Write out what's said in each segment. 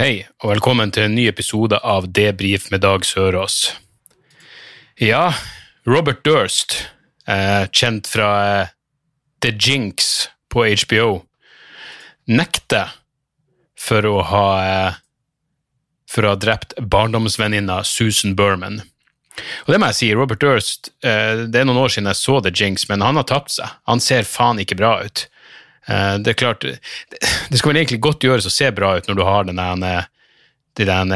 Hei, og velkommen til en ny episode av Debrif med Dag Sørås. Ja, Robert Durst, eh, kjent fra eh, The Jinx på HBO, nekter for å ha eh, for å ha drept barndomsvenninna Susan Berman. Og det må jeg si, Robert Durst, det er noen år siden jeg så The Jinx, men han har tapt seg. Han ser faen ikke bra ut. Eh, det er klart, det, skal vel egentlig godt gjøres å se bra ut når du har den der, den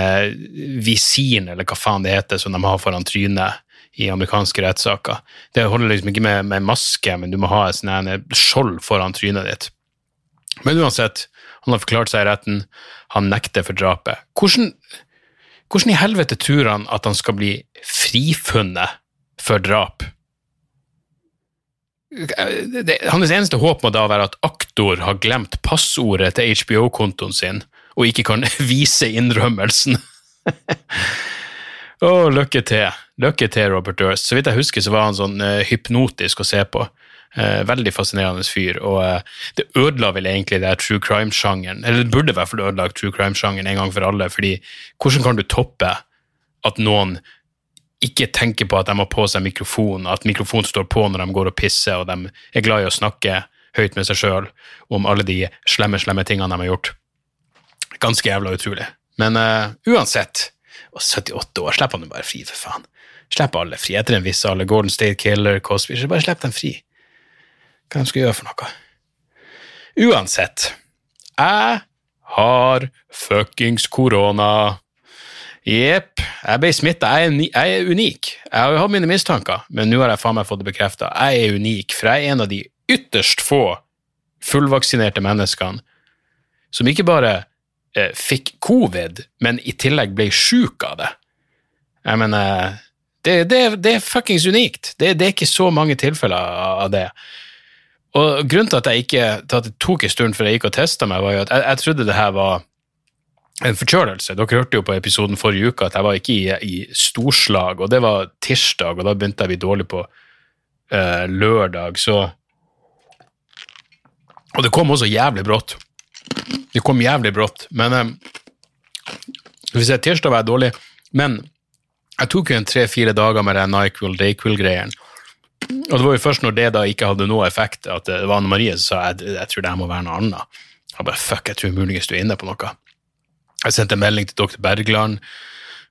visiren, eller hva faen det heter, som de har foran trynet i amerikanske rettssaker. Det holder liksom ikke med, med maske, men du må ha et sånn skjold foran trynet ditt. Men uansett, han har forklart seg i retten, han nekter for drapet. Hvordan, hvordan i helvete tror han at han skal bli frifunnet for drap? Det, hans eneste håp må da være at aktor har glemt passordet til HBO-kontoen sin, og ikke kan vise innrømmelsen. Å, lykke til. Lykke til, Robert Durst. Så vidt jeg husker, så var han sånn uh, hypnotisk å se på. Uh, veldig fascinerende fyr, og uh, det ødela vel egentlig det true crime-sjangeren, eller det burde i hvert fall ødelagt true crime-sjangeren en gang for alle, fordi hvordan kan du toppe at noen ikke tenker på at de har på seg mikrofon, at mikrofonen står på når de går og pisser, og de er glad i å snakke høyt med seg sjøl om alle de slemme, slemme tingene de har gjort. Ganske jævla utrolig. Men uh, uansett, og 78 år, slipper han jo bare fri, for faen. Slipp alle fri. Etter en viss alder, Golden State Killer, Cosby, så bare slipp dem fri. Hva de skal gjøre for noe? Uansett, jeg har fuckings korona. Jepp, jeg ble smitta. Jeg, jeg, er unik. Jeg har mine mistanker, men nå har jeg faen meg fått det bekrefta. Jeg er unik, for jeg er en av de ytterst få fullvaksinerte menneskene som ikke bare eh, fikk covid, men i tillegg ble sjuk av det. Jeg mener Det, det, det er fuckings unikt. Det, det, er ikke så mange tilfeller av det. Og Grunnen til at, jeg ikke, at det tok en stund før jeg gikk og testa meg, var jo at jeg, jeg trodde det her var en forkjølelse. Dere hørte jo på episoden forrige uke at jeg var ikke i, i storslag, og det var tirsdag, og da begynte jeg å bli dårlig på uh, lørdag, så Og det kom også jævlig brått. Det kom jævlig brått, men um, Hvis jeg tirsdag var jeg dårlig, men jeg tok jo en tre-fire dager med den Nyquil Dayquil-greien. Og det var jo først når det da ikke hadde noe effekt, at det var Anne Marie som sa jeg, jeg tror det her må være noe annet. Jeg bare fuck, jeg tror muligens du er inne på noe. Jeg sendte en melding til dr. Bergland,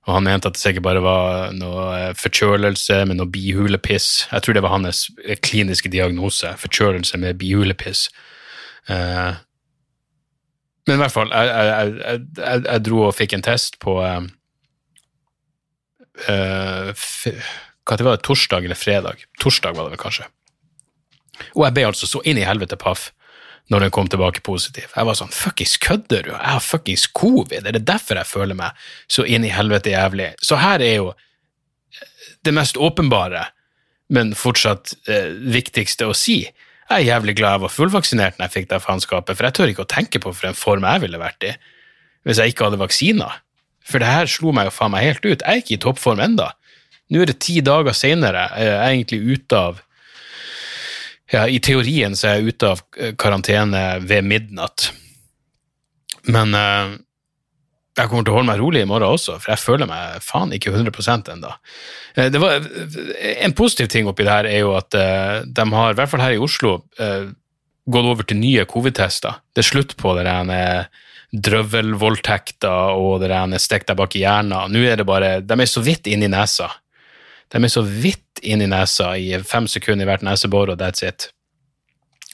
og han mente at det sikkert bare var noe forkjølelse med noe bihulepiss. Jeg tror det var hans kliniske diagnose, forkjølelse med bihulepiss. Uh, men i hvert fall, jeg, jeg, jeg, jeg, dro og fikk en test på uh, Hva var det, torsdag eller fredag? Torsdag var det vel kanskje. Og jeg ble altså så inn i helvete paff når den kom tilbake positiv. Jeg var sånn Fuckings kødder du? Jeg har fuckings covid. Er det derfor jeg føler meg så inn i helvete jævlig? Så her er jo det mest åpenbare, men fortsatt eh, viktigste å si. Jeg er jævlig glad jeg var fullvaksinert når jeg fikk det faenskapet, for jeg tør ikke å tenke på for en form jeg ville vært i hvis jeg ikke hadde vaksiner. For det her slo meg jo faen meg helt ut. Jeg er ikke i toppform enda. Nå er det ti dager seinere. Jeg er egentlig ute av ja, I teorien så er jeg ute av karantene ved midnatt. Men uh, jeg kommer til å holde meg rolig i morgen også, for jeg føler meg faen ikke 100 ennå. Uh, en positiv ting oppi det her er jo at uh, de har, i hvert fall her i Oslo, gått over til nye covid-tester. Det er slutt på det der drøvelvoldtekter og det der stikk deg bak i hjernen. Nå er det bare De er så vidt inni nesa. De er så vidt inn i nesa i fem sekunder i hvert nesebor, og that's it.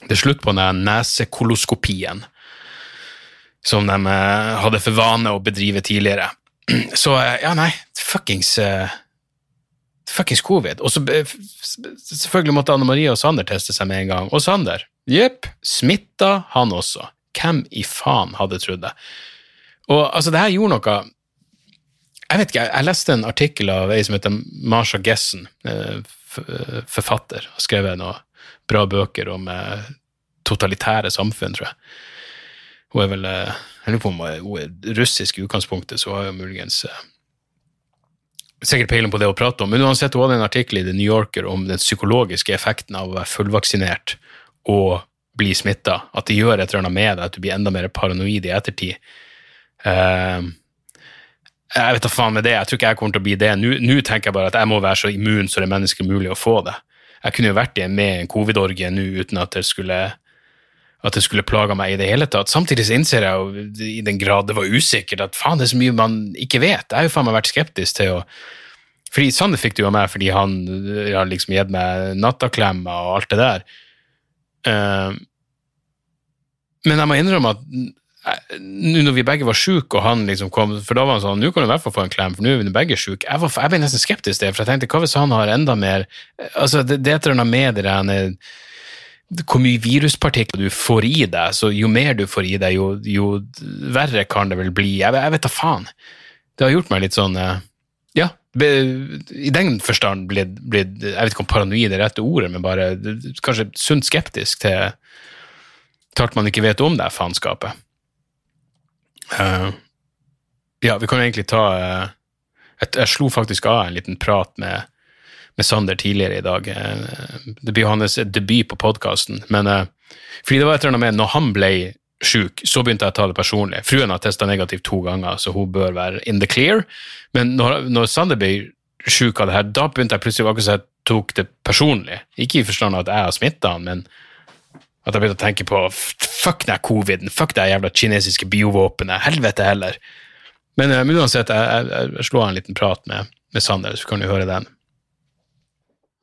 Det er slutt på den nesekoloskopien som de uh, hadde for vane å bedrive tidligere. Så uh, ja, nei, fuckings uh, Fuckings covid. Og så selvfølgelig måtte Anne Marie og Sander teste seg med en gang. Og Sander, jepp, smitta han også. Hvem i faen hadde trodd det? Og altså, det her gjorde noe Jeg vet ikke, jeg, jeg leste en artikkel av ei som heter Marsha Gessen, eh, eh, forfatter. Har skrevet noen bra bøker om eh, totalitære samfunn, tror jeg. Hun er vel Jeg lurer på om hun er- russisk i utgangspunktet, så hun har jo muligens sikkert peiling på det å prate om. Men uansett, hun hadde en artikkel i The New Yorker om den psykologiske effekten av å være fullvaksinert og bli smitta. At det gjør et eller annet med deg, at du blir enda mer paranoid i ettertid. Eh, jeg vet da faen med det, jeg tror ikke jeg kommer til å bli det. Nå tenker jeg bare at jeg må være så immun som det er menneskelig mulig å få det. Jeg kunne jo vært i- med en covid-orgie nå uten at det skulle at det skulle plage meg i det hele tatt. Samtidig så innser jeg jo i den grad det var usikkert at faen, det er så mye man ikke vet. Jeg har jo faen meg vært skeptisk til å Fordi Sanne fikk det jo av meg fordi han har liksom gitt meg nattaklemmer og alt det der. Uh, men jeg må innrømme at eh, når vi begge var syke, og han liksom kom For da var han sånn Nå kan du i hvert fall få en klem, for nå er vi begge syke. Jeg, jeg ble nesten skeptisk til det, for jeg tenkte hva hvis han har enda mer Altså, det, er et eller annet med det der er- hvor mye viruspartikler du får i deg, så jo mer du får i deg, jo, jo verre kan det vel bli. Jeg, jeg vet da faen. Det har gjort meg litt sånn eh, Ja, be, i den forstand blitt, blitt Jeg vet ikke om paranoid er rette ordet, men bare kanskje sunt skeptisk til, til alt man ikke vet om det faenskapet. Eh, ja, vi kan jo egentlig ta uh, jeg, jeg slo faktisk av en liten prat med med Sander tidligere i dag. Uh, Det blir hans debut på podkasten. Fordi det var et eller annet med når han ble sjuk, så begynte jeg å ta det personlig. Fruen har testa negativt to ganger, så hun bør være in the clear. Men når, når Sander ble sjuk av det her, da begynte jeg plutselig akkurat som jeg tok det personlig. Ikke i forstand at jeg har smitta han, men at jeg begynte å tenke på fuck den coviden, fuck det jævla kinesiske biovåpenet, helvete heller. Men, eh, men uansett, jeg, jeg, jeg av en liten prat med, med Sander, så kan du høre den.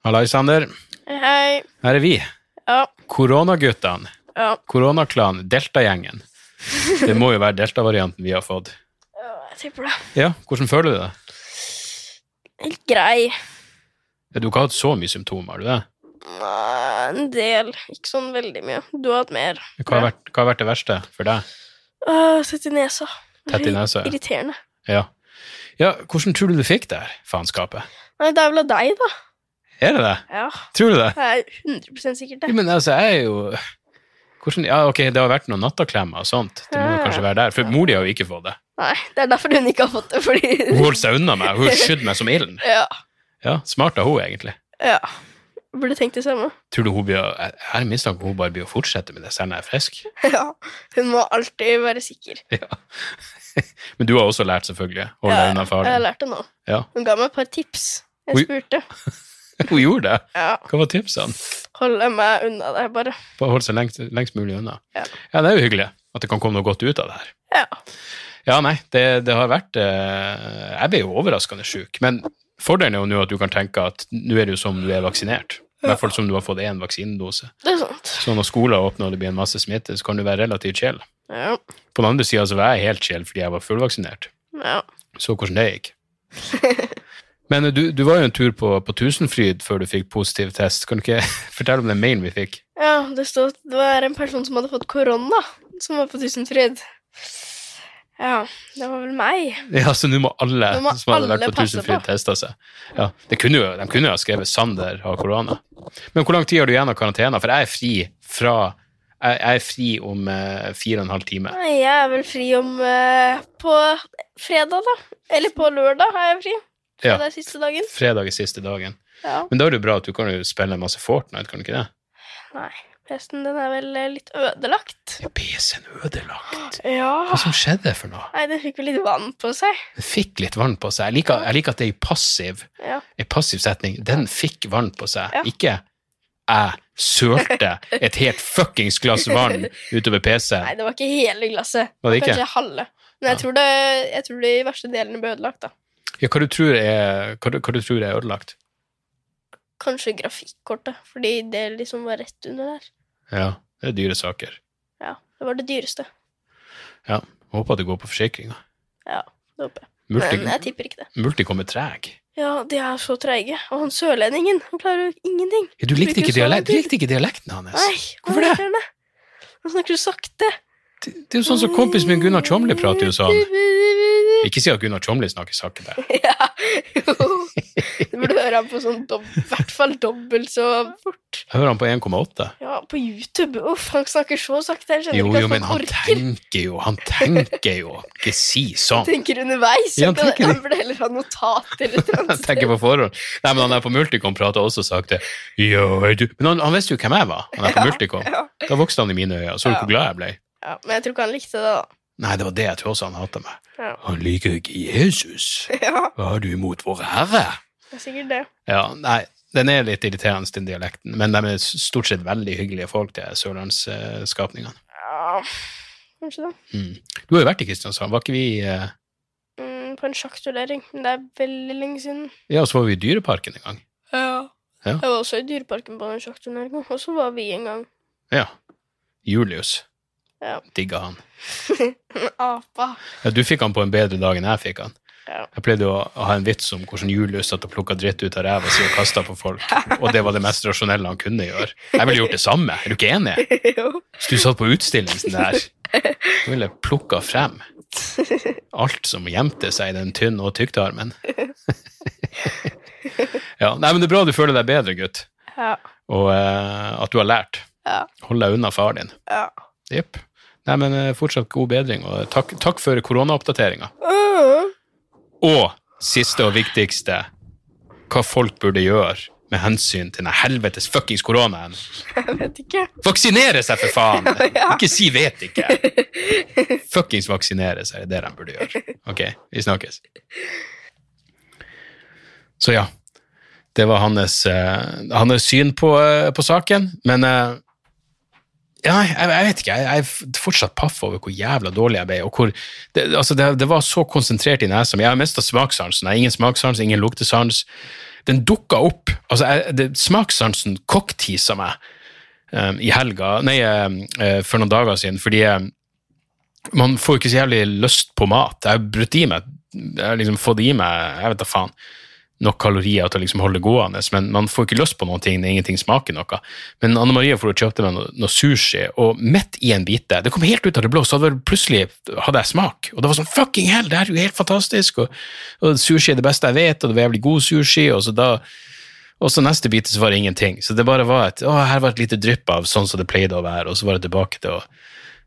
Hallai, Sander. Hei. Her er vi. Ja. Koronaguttene. Ja. Delta-gjengen. Det må jo være Delta-varianten vi har fått. ja, jeg tipper det. Ja, hvordan føler du det? Helt grei. Ja, Du har ikke hatt så mye symptomer, har du det? Nei, En del. Ikke sånn veldig mye. Du har hatt mer. Hva har vært, hva har vært det verste for deg? Uh, Tett i nesa. Tett i nesa, ja. Irriterende. Ja. ja, hvordan tror du du fikk det faenskapet? Nei, det er vel av deg, da. Er det det? Ja. Tror du det? Jeg er 100 sikkert Ja, det. men altså, jeg er jo hvordan, Ja, ok, det har vært noen nattaklemmer og sånt. Det må jo kanskje være der. For mor di har jo ikke fått det. Nei, det er derfor hun ikke har fått det, fordi Hun holdt seg unna meg. Hun skydde meg som ilden. Ja. Ja, smart av hun, egentlig. ja. Burde tenkt det samme. Tror du hun blir å- Jeg har mistanke om hun bare blir å fortsette med det selv når jeg er frisk. Ja. Hun må alltid være sikker. Ja. Men du har også lært, selvfølgelig. Deg Ja, jeg har lært det nå. Ja. Hun ga meg et par tips. Jeg spurte. Hun gjorde det. Ja. Hva var tipsene? Holde meg unna det, bare. Bare holde seg lengst, lengst mulig unna. Ja. ja, det er jo hyggelig at det kan komme noe godt ut av det her. Ja. Ja, nei, det, det har vært eh, Jeg ble jo overraskende sjuk, men fordelen er jo nå at du kan tenke at nå er det jo som du er vaksinert. I hvert fall som du har fått én vaksinedose. Det er sant. Så når skoler åpner og det blir en masse smitte, så kan du være relativt chill. Ja. På den andre sida så var jeg helt chill fordi jeg var fullvaksinert. ja. Så hvordan det gikk. Men eh, du, du var jo en tur på, på Tusenfryd før du fikk positiv test. Kan du ikke fortelle om den mailen vi fikk? Ja, det stod at det var en person som hadde fått korona, som var på Tusenfryd. Ja, det var vel meg. Ja, så nå må alle Nå må som hadde vært på Tusenfryd, teste seg. Ja, det kunne jo, de kunne jo ha skrevet 'Sander har korona'. Men hvor lang tid har du igjen av karantena? For jeg er fri fra Jeg, jeg er fri om uh, fire og en halv time. Nei, jeg er vel fri om uh, På fredag, da. Eller på lørdag er jeg fri. Ja, er siste dagen. fredag er siste dagen. Ja. Men da er det jo bra at du kan jo spille masse Fortnite, kan du ikke det? Nei, PC-en den er vel eh, litt ødelagt. Er PC-en ødelagt? Ja. Hva som skjedde for noe? Nei, den fikk vel litt vann på seg. Den fikk litt vann på seg. Jeg liker, jeg liker at det er i passiv, Ja. en passiv setning. Den fikk vann på seg. Ja. Ikke jeg sølte et helt fuckings glass vann utover PC-en. det var ikke hele glasset. Var det ikke? Kanskje halve. Men jeg, Ja. tror det, jeg tror de verste delene ble ødelagt, da. Ja, hva du tror er, hva du, hva du tror er ødelagt? Kanskje grafikkortet, fordi det liksom var rett under der. Ja, det er dyre saker. Ja, det var det dyreste. Ja, håper det går på forsikringa. Ja, det håper jeg. Multi, Men jeg tipper ikke det. Multicom er treg. Ja, de er så treige. Og han sørlendingen, han klarer jo ingenting. Ja, du likte ikke, dialekt, du likte ikke dialekten hans. Nei, Hvorfor det? det? Han snakker så sakte. Det, det er jo sånn som kompisen min Gunnar Tjomli prater jo sånn. Ikke si at Gunnar Tjomli snakker sakte. Ja, jo. Du burde høre han på sånn i hvert fall dobbelt så fort. Hører han på 1,8. Ja, på YouTube. Uff, han snakker så sakte. Jeg Jo, jo, men han orker. tenker jo, han tenker jo. Ikke si sånn. tenker underveis. Ja, Ja, han tenker han, burde heller ha notat eller eller tenker på forhånd. Nei, men han er på Multicom prater også sakte. Jo, Men han, han visste jo hvem jeg var. Han er på Multicom. Ja. Da vokste han i mine øyne. Så du Ja. hvor glad jeg ble? Ja, men jeg tror ikke han likte det, da. Nei, det var det jeg tror også han hata meg. Ja. Han liker ikke Jesus. Ja, Hva har du imot vår Herre? det er sikkert det. Ja, nei, den er litt irriterende, den dialekten, men de er stort sett veldig hyggelige folk, de sørlandsskapningene. Ja, kanskje det. Mm. Du har jo vært i Kristiansand, var ikke vi eh, Mm, på en sjakkturnering. Men det er veldig lenge siden. Ja, og så var vi i Dyreparken en gang. Ja. Ja. Jeg var også i Dyreparken på en sjakkturnering, og så var vi en gang. Ja. Julius. Ja. Digga han. Apa. Ja, du fikk han på en bedre dag enn jeg fikk han. Ja. Jeg pleide å ha en vits om hvordan Julius satt og plukka dritt ut av ræva si og kasta på folk, og det var det mest rasjonelle han kunne gjøre. Jeg ville gjort det samme, er du ikke enig? Hvis du satt på utstilling sånn der, så ville jeg plukka frem alt som gjemte seg i den tynne og tykktarmen. ja, nei, men det er bra du føler deg bedre, gutt, Ja. og uh, at du har lært. Ja. Hold deg unna far din. Ja. Jepp. Nei, men eh, fortsatt god bedring, og takk, takk for koronaoppdateringa. Mm. Og siste og viktigste, hva folk burde gjøre med hensyn til den helvetes fuckings koronaen. Jeg vet ikke. Vaksinere seg, for faen! Ja. Ikke si 'vet ikke'. Fuckings vaksinere seg, det er det de burde gjøre. Ok, vi snakkes. Så ja, det var hans, eh, hans syn på, eh, på saken, men ja, jeg, jeg vet ikke, jeg, er fortsatt paff over hvor jævla dårlig jeg ble, og hvor det, altså det, det var så konsentrert i nesa mi. Jeg har mista smakssansen. Jeg har ingen smakssans, ingen luktesans. Den dukka opp. altså jeg, det, Smakssansen cocktisa meg um, i helga, nei, um, eh, for noen dager siden, fordi um, man får ikke så jævlig lyst på mat. Jeg har brutt i meg, jeg har liksom fått i meg, jeg vet da faen, nok kalorier til å liksom holde det gående, men man får ikke lyst på noen ting når ingenting smaker noe. Men Anne Marie for å kjøpte meg noe, noe sushi, og midt i en bite, det kom helt ut av det blå, så hadde plutselig hadde jeg smak, og det var sånn fucking hell, det er jo helt fantastisk, og, og sushi er det beste jeg vet, og det var jævlig god sushi, og så da og så neste bite så var det ingenting. Så det bare var et å, her var et lite drypp av sånn som det pleide å være, og så var det tilbake til å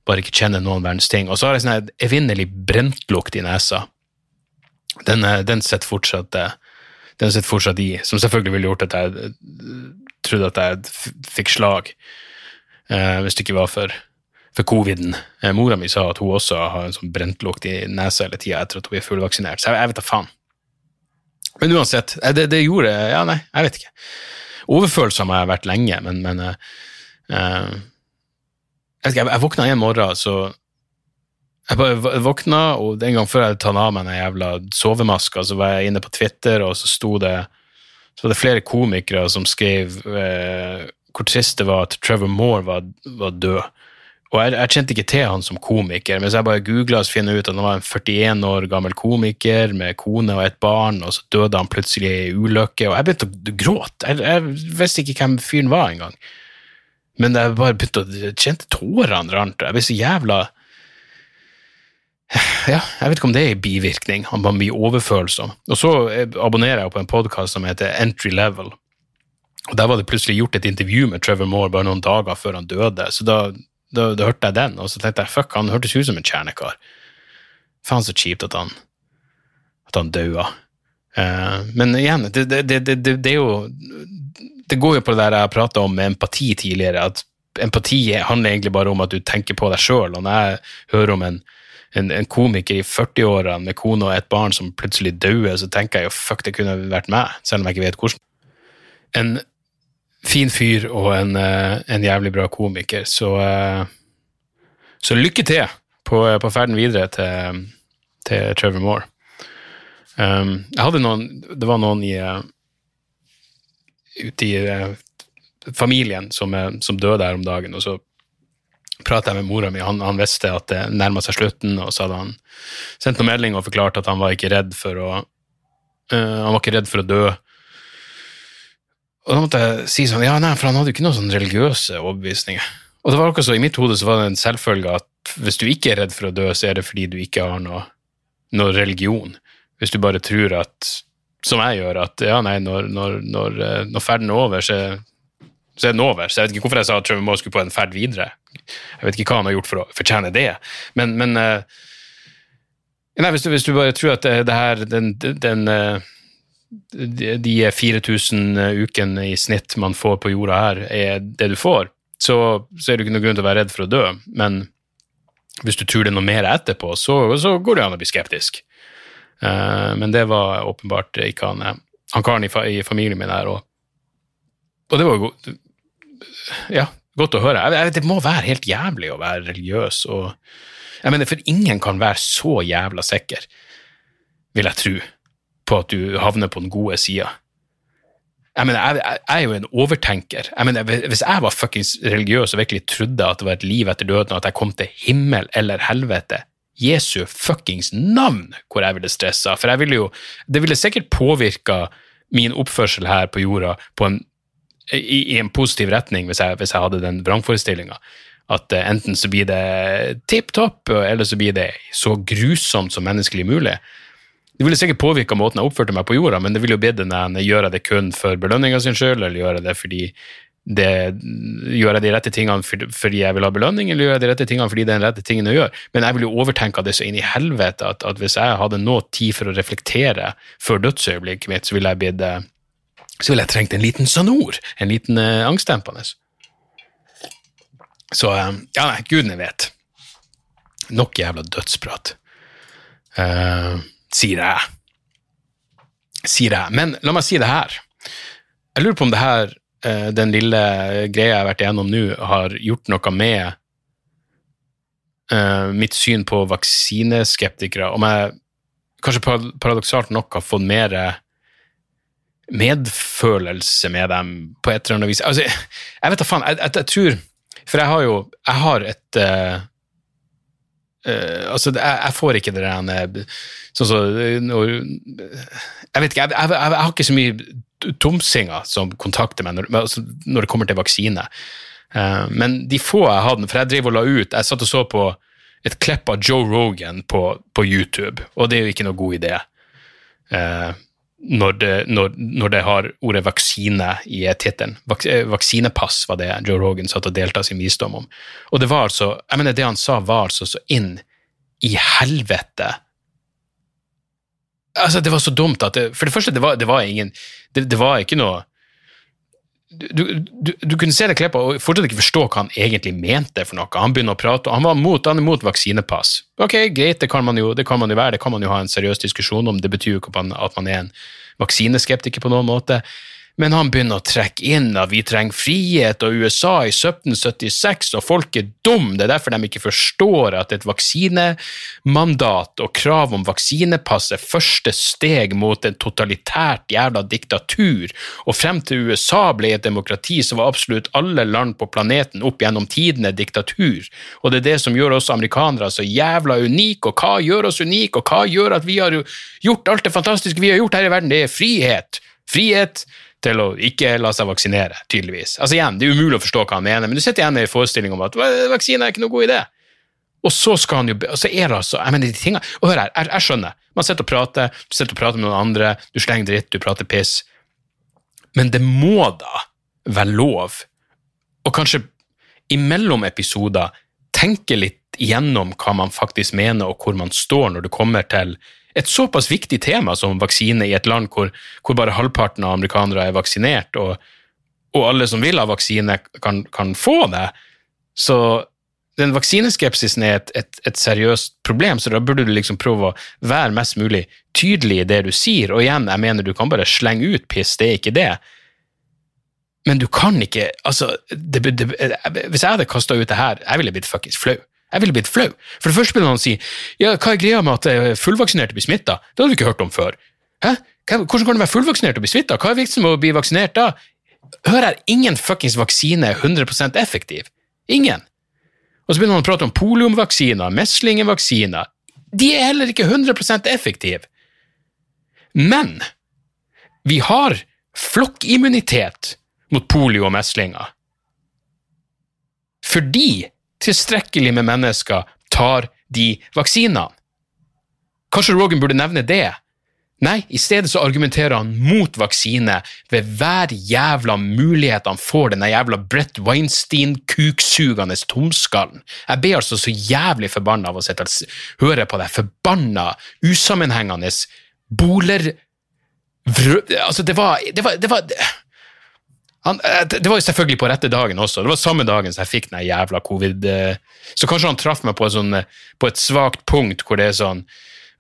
bare ikke kjenne noen verdens ting. Og så har jeg sånn evinnelig brentlukt i nesa. Den, den sitter fortsatt eh, den sitter fortsatt i, som selvfølgelig ville gjort at jeg eh, trodde at jeg fikk slag, eh, hvis det ikke var for, for coviden. Eh, mora mi sa at hun også har en sånn brentlukt i nesa hele tida etter at hun er fullvaksinert, så jeg, jeg vet da faen. Men uansett, eh, det, det gjorde Ja, nei, jeg vet ikke. Overfølelser har jeg vært lenge, men, men eh, eh, jeg, jeg, jeg våkna en morgen, så jeg bare våkna, og den gang før jeg tatt av meg den jævla sovemaska, så var jeg inne på Twitter, og så sto det så var det flere komikere som skrev eh, hvor trist det var at Trevor Moore var, var død. Og jeg, jeg kjente ikke til han som komiker, men så jeg bare googla og finner ut at han var en 41 år gammel komiker med kone og et barn, og så døde han plutselig i ulykke, og jeg begynte å gråte. Jeg, jeg visste ikke hvem fyren var engang. Men jeg bare begynte å kjente tårene rant, og jeg ble så jævla ja, jeg vet ikke om det er en bivirkning, han man blir overfølsom. Og så eh, abonnerer jeg på en podkast som heter Entry Level. Og Der var det plutselig gjort et intervju med Trevor Moore bare noen dager før han døde, så da, da, da hørte jeg den, og så tenkte jeg fuck, han hørtes ut som en kjernekar. Faen så kjipt at han at han daua. Uh, men igjen, det, det, det, det er jo Det går jo på det der jeg prata om med empati tidligere, at empati handler egentlig bare om at du tenker på deg sjøl, og når jeg hører om en en, en komiker i 40-årene med kone og et barn som plutselig dauer, så tenker jeg jo fuck, det kunne vært meg, selv om jeg ikke vet hvordan. En fin fyr og en, eh, en jævlig bra komiker, så, eh, så lykke til på, på ferden videre til, til Trevor Moore. Um, jeg hadde noen, det var noen i eh, ute i eh, familien som, eh, som døde her om dagen, og så pratet jeg med mora mi, han, han visste at det nærmet seg slutten, og så hadde han sendt noen melding og forklart at han var ikke redd for å uh, han var ikke redd for å dø. Og da måtte jeg si sånn, ja nei, for han hadde jo ikke noen sånn religiøse overbevisninger. Og det var akkurat så, i mitt hode så var det en selvfølge at hvis du ikke er redd for å dø, så er det fordi du ikke har noe, noe religion. Hvis du bare tror at, som jeg gjør, at ja, nei, når, når, når, eh, når ferden er over, så, så er den over. Så jeg vet ikke hvorfor jeg sa at Trevor Moe skulle på en ferd videre. Jeg vet ikke hva han har gjort for å fortjene det. Men, men eh, nei, hvis, du, hvis du bare tror at det, her, den, den eh, de de 4000 ukene i snitt man får på jorda her, er det du får, så, så er det ikke noen grunn til å være redd for å dø. Men hvis du tror det er noe mer etterpå, så, så går det an å bli skeptisk. Eh, men det var åpenbart ikke han, eh, han karen i, fa, i familien min her. Og, og det var jo ja, godt å høre. Jeg, det må være helt jævlig å være religiøs. Og, jeg mener, for ingen kan være så jævla sikker, vil jeg tro, på at du havner på den gode sida. Jeg mener, jeg, jeg, jeg er jo en overtenker. Jeg mener, Hvis jeg var fuckings religiøs og virkelig trodde at det var et liv etter døden, og at jeg kom til himmel eller helvete, Jesu fuckings navn hvor jeg ville stressa. For jeg ville jo Det ville sikkert påvirka min oppførsel her på jorda på en, i, i en positiv retning hvis jeg, hvis jeg hadde den vrangforestillinga. At uh, enten så blir det tipp topp, eller så blir det så grusomt som menneskelig mulig. Det ville sikkert påvirka måten jeg oppførte meg på jorda, men det ville jo blitt når jeg gjør det kun for belønninga sin skyld, eller gjør jeg det fordi det, gjør jeg de rette tingene for- fordi jeg vil ha belønning, eller gjør jeg de rette tingene fordi det er den rette tingen å gjøre? Men jeg vil jo overtenke det så inn i helvete at, at hvis jeg hadde nå tid for å reflektere før dødsøyeblikket mitt, så ville jeg blitt eh, så ville jeg trengt en liten sanor, en liten eh, angstdempende. Så eh, ja, nei, gudene vet. Nok jævla dødsprat. Eh, sier jeg. Sier jeg. Men la meg si det her. Jeg lurer på om det her, eh, den lille greia jeg har vært igjennom nå, har gjort noe med eh, mitt syn på vaksineskeptikere. Om jeg kanskje paradoksalt nok har fått mer medfølelse med dem på et eller annet vis. Altså, jeg vet da faen, jeg, jeg, jeg tror For jeg har jo Jeg har et uh, uh, altså, jeg, jeg får ikke det der eh, Sånn som når Jeg vet ikke, jeg, har ikke så mye tomsinger som kontakter meg når, altså, når det kommer til vaksine. Uh, men de få jeg hadde, for jeg driver og la ut Jeg satt og så på et klipp av Joe Rogan på, på YouTube, og det er jo ikke noe god idé. Eh, når det, når, når det har ordet vaksine i tittelen. Eh, vaksinepass var det Joe Rogan satt og delte sin visdom om. Og det var altså, jeg mener det han sa var altså så inn i helvete Altså, det var så dumt at det, For det første, det var, det var ingen det, det var ikke noe du, du, du kunne se det klippet og fortsatt ikke forstå hva han egentlig mente for noe. Han begynner å prate, og han var mot, han er mot vaksinepass. Ok, greit, det kan man jo, det kan man jo være, det kan man jo ha en seriøs diskusjon om. Det betyr jo ikke at man er en vaksineskeptiker på noen måte. Men han begynner å trekke inn at vi trenger frihet og USA i 1776, og folk er dum. Det er derfor de ikke forstår at et vaksinemandat og krav om vaksinepass er første steg mot en totalitært jævla diktatur. Og frem til USA ble et demokrati, så var absolutt alle land på planeten opp gjennom tidene diktatur. Og det er det som gjør oss amerikanere så jævla unike, og hva gjør oss unike, og hva gjør at vi har gjort alt det fantastiske vi har gjort her i verden? Det er frihet. Frihet til å ikke la seg vaksinere, tydeligvis. Altså igjen, Det er umulig å forstå hva han mener, men du sitter igjen med en forestilling om at «Hva- vaksine er ikke noe god idé. Og så skal han jo, og så er det altså, jeg mener de tingene, og hør her, jeg, jeg skjønner, man sitter og prater, du sitter og prater med noen andre, du slenger dritt, du prater piss, men det må da være lov, og kanskje imellom episoder, tenke litt igjennom hva man faktisk mener, og hvor man står når det kommer til et såpass viktig tema som vaksine i et land hvor, hvor bare halvparten av amerikanere er vaksinert, og, og alle som vil ha vaksine, kan, kan få det. Så den vaksineskepsisen er et, et, et seriøst problem, så da burde du liksom prøve å være mest mulig tydelig i det du sier. Og igjen, jeg mener du kan bare slenge ut piss, det er ikke det. Men du kan ikke altså, det, det, Hvis jeg hadde kasta ut det her, jeg ville blitt fuckings flau. Jeg ville blitt flau. For det første ville han si ja, hva er greia med at eh, fullvaksinerte blir smitta? Det hadde du ikke hørt om før. Hæ? Hvordan kan du være fullvaksinert og bli smitta? Hva er vitsen med å bli vaksinert da? Hør her, ingen fuckings vaksine er 100% effektiv. Ingen. Og så begynner han å prate om poliumvaksiner, meslingevaksiner. De er heller ikke 100% effektive. Men vi har flokkimmunitet mot polio og meslinger. Fordi tilstrekkelig med mennesker tar de vaksinene? Kanskje Rogan burde nevne det? Nei, i stedet så argumenterer han mot vaksine ved hver jævla mulighet han får, denne jævla Brett Weinstein-kuksugende tomskallen. Jeg blir altså så jævlig forbanna av å sitte høre på det forbanna, usammenhengende boler... Vrø... Altså, det var, det var, det var han, eh, det var jo selvfølgelig på rette dagen også. Det var samme dagen som jeg fikk den jævla covid. eh, Så kanskje han traff meg på, sånn, eh, på et svakt punkt hvor det er sånn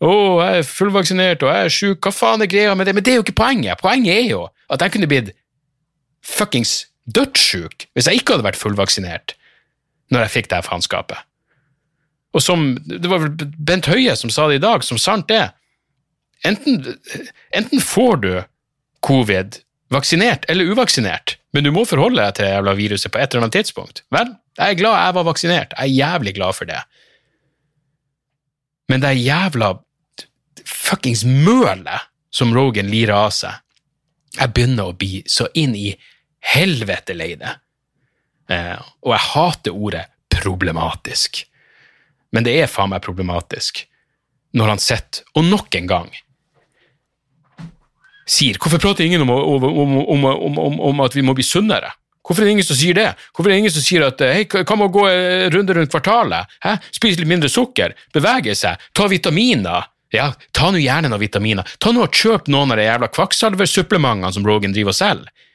Å, jeg er fullvaksinert og jeg er sjuk, hva faen er greia med det? Men det er jo ikke poenget. Poenget er jo at jeg kunne blitt fuckings dødssjuk hvis jeg ikke hadde vært fullvaksinert når jeg fikk det her faenskapet. Og som Det var vel Bent Høie som sa det i dag, som sant er. Enten, enten får du covid vaksinert eller uvaksinert, men du må forholde deg til det jævla viruset på et eller annet tidspunkt. Vel, jeg er glad jeg var vaksinert. Jeg er jævlig glad for det. Men det er jævla fuckings mølet som Rogan lirer av seg, jeg begynner å bli så inn i helvete lei det. Eh, og jeg hater ordet problematisk. Men det er faen meg problematisk når han sitter, og nok en gang sier Hvorfor prater ingen om, om, om, om, at vi må bli sunnere? Hvorfor er det ingen som sier det? Hvorfor er det ingen som sier at hei, hva med å gå runde rundt kvartalet? Hæ? Spise litt mindre sukker? Bevege seg? Ta vitaminer? Ja, ta nå gjerne noen vitaminer. Ta nå og Kjøp noen av de jævla kvakksalversupplementene som Rogan driver og selger.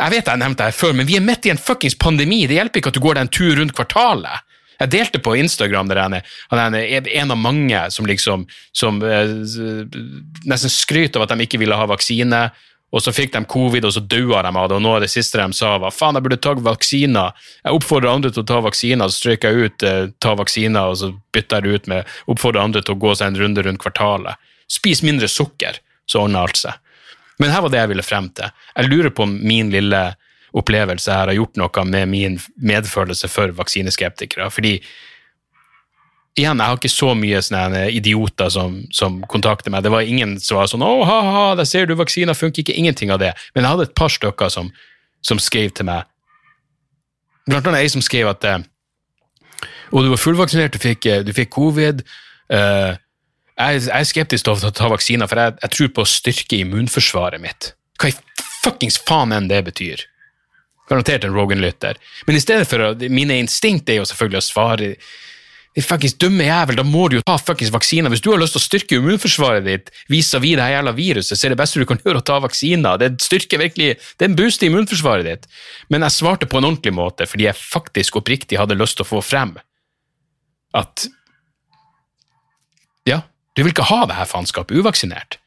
Jeg vet jeg nevnte det før, men vi er midt i en fuckings pandemi. Det hjelper ikke at du går deg en tur rundt kvartalet. Jeg delte på Instagram der han er en av mange som liksom som, eh, nesten skryter av at de ikke ville ha vaksine, og så fikk de covid, og så daua de av det. Og noe av det siste de sa, var faen, jeg burde ta vaksiner. Jeg oppfordrer andre til å ta vaksiner, så stryker jeg ut eh, ta vaksiner, og så bytter jeg ut med oppfordrer andre til å gå seg en runde rundt kvartalet. Spis mindre sukker, så ordner alt seg. Men her var det jeg ville frem til. Jeg lurer på om min lille opplevelse her har gjort noe med min medfølelse for vaksineskeptikere. Fordi igjen, jeg har ikke så mye sånne idioter som, som, kontakter meg. Det var ingen som var sånn 'Å, ha-ha, der ser du, vaksiner funker ikke.' Ingenting av det. Men jeg hadde et par stykker som, som skrev til meg. Blant annet ei som skrev at eh, og du var fullvaksinert, du fikk, eh, du fikk covid. Uh, jeg, jeg, er skeptisk til å ta vaksiner, for jeg, jeg, tror på å styrke immunforsvaret mitt. Hva i fuckings faen enn det betyr. Garantert en Rogan-lytter. Men i stedet for å, mine instinkt er jo selvfølgelig å svare de fuckings dumme jævel, da må du jo ta fuckings vaksiner. Hvis du har lyst til å styrke immunforsvaret ditt vis-à-vis det her jævla viruset, så er det beste du kan gjøre å ta vaksiner. Det styrker virkelig, det er en boost i immunforsvaret ditt. Men jeg svarte på en ordentlig måte, fordi jeg faktisk oppriktig hadde lyst til å få frem at ja, du vil ikke ha det her faenskapet uvaksinert.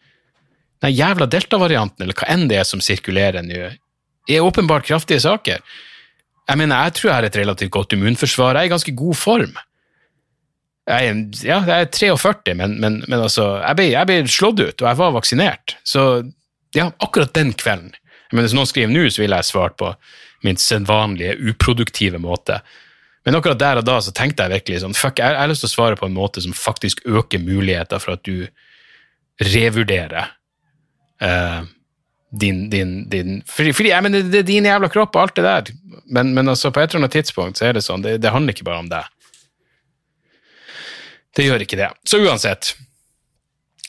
Den jævla delta-varianten, eller hva enn det er som sirkulerer nå, er åpenbart kraftige saker. Jeg mener, jeg tror jeg har et relativt godt immunforsvar. Jeg er i ganske god form. Jeg er, ja, jeg er 43, men, men, men altså, jeg ble, jeg ble, slått ut, og jeg var vaksinert. Så ja, akkurat den kvelden men Hvis noen skriver nå, så ville jeg svart på min sedvanlige, uproduktive måte. Men akkurat der og da så tenkte jeg virkelig sånn fuck, jeg, jeg har lyst til å svare på en måte som faktisk øker muligheter for at du revurderer uh, din, din, din fordi, fordi, jeg mener, det er din jævla kropp og alt det der, men, men altså, på et eller annet tidspunkt så er det sånn, det, det handler ikke bare om deg. Det gjør ikke det. Så uansett,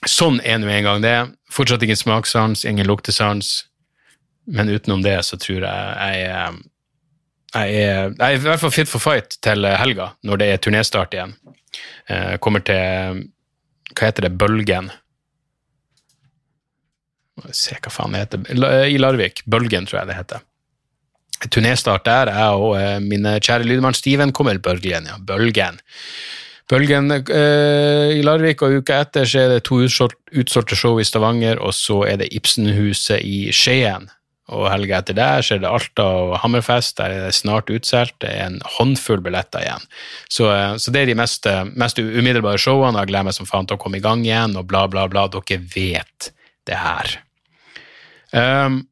sånn er nå en gang det. Fortsatt ingen smakssans, ingen luktesans, men utenom det så tror jeg jeg jeg er, jeg er i hvert fall fit for fight til helga, når det er turnéstart igjen. Jeg kommer til Hva heter det? Bølgen Se hva faen det heter. I Larvik. Bølgen, tror jeg det heter. Turnéstart der. Jeg og eh, min kjære lydmann Steven kommer Bølgen, ja. Bølgen. Bølgen eh, i Larvik, og uka etter så er det to utsolgte show i Stavanger, og så er det Ibsenhuset i Skien. Og helga etter der så er det Alta og Hammerfest, der er det snart utsolgt. Det er en håndfull billetter igjen. Så, uh, så det er de mest, mest umiddelbare showene, jeg gleder meg som faen til å komme i gang igjen, og bla, bla, bla. Dere vet det her. Um,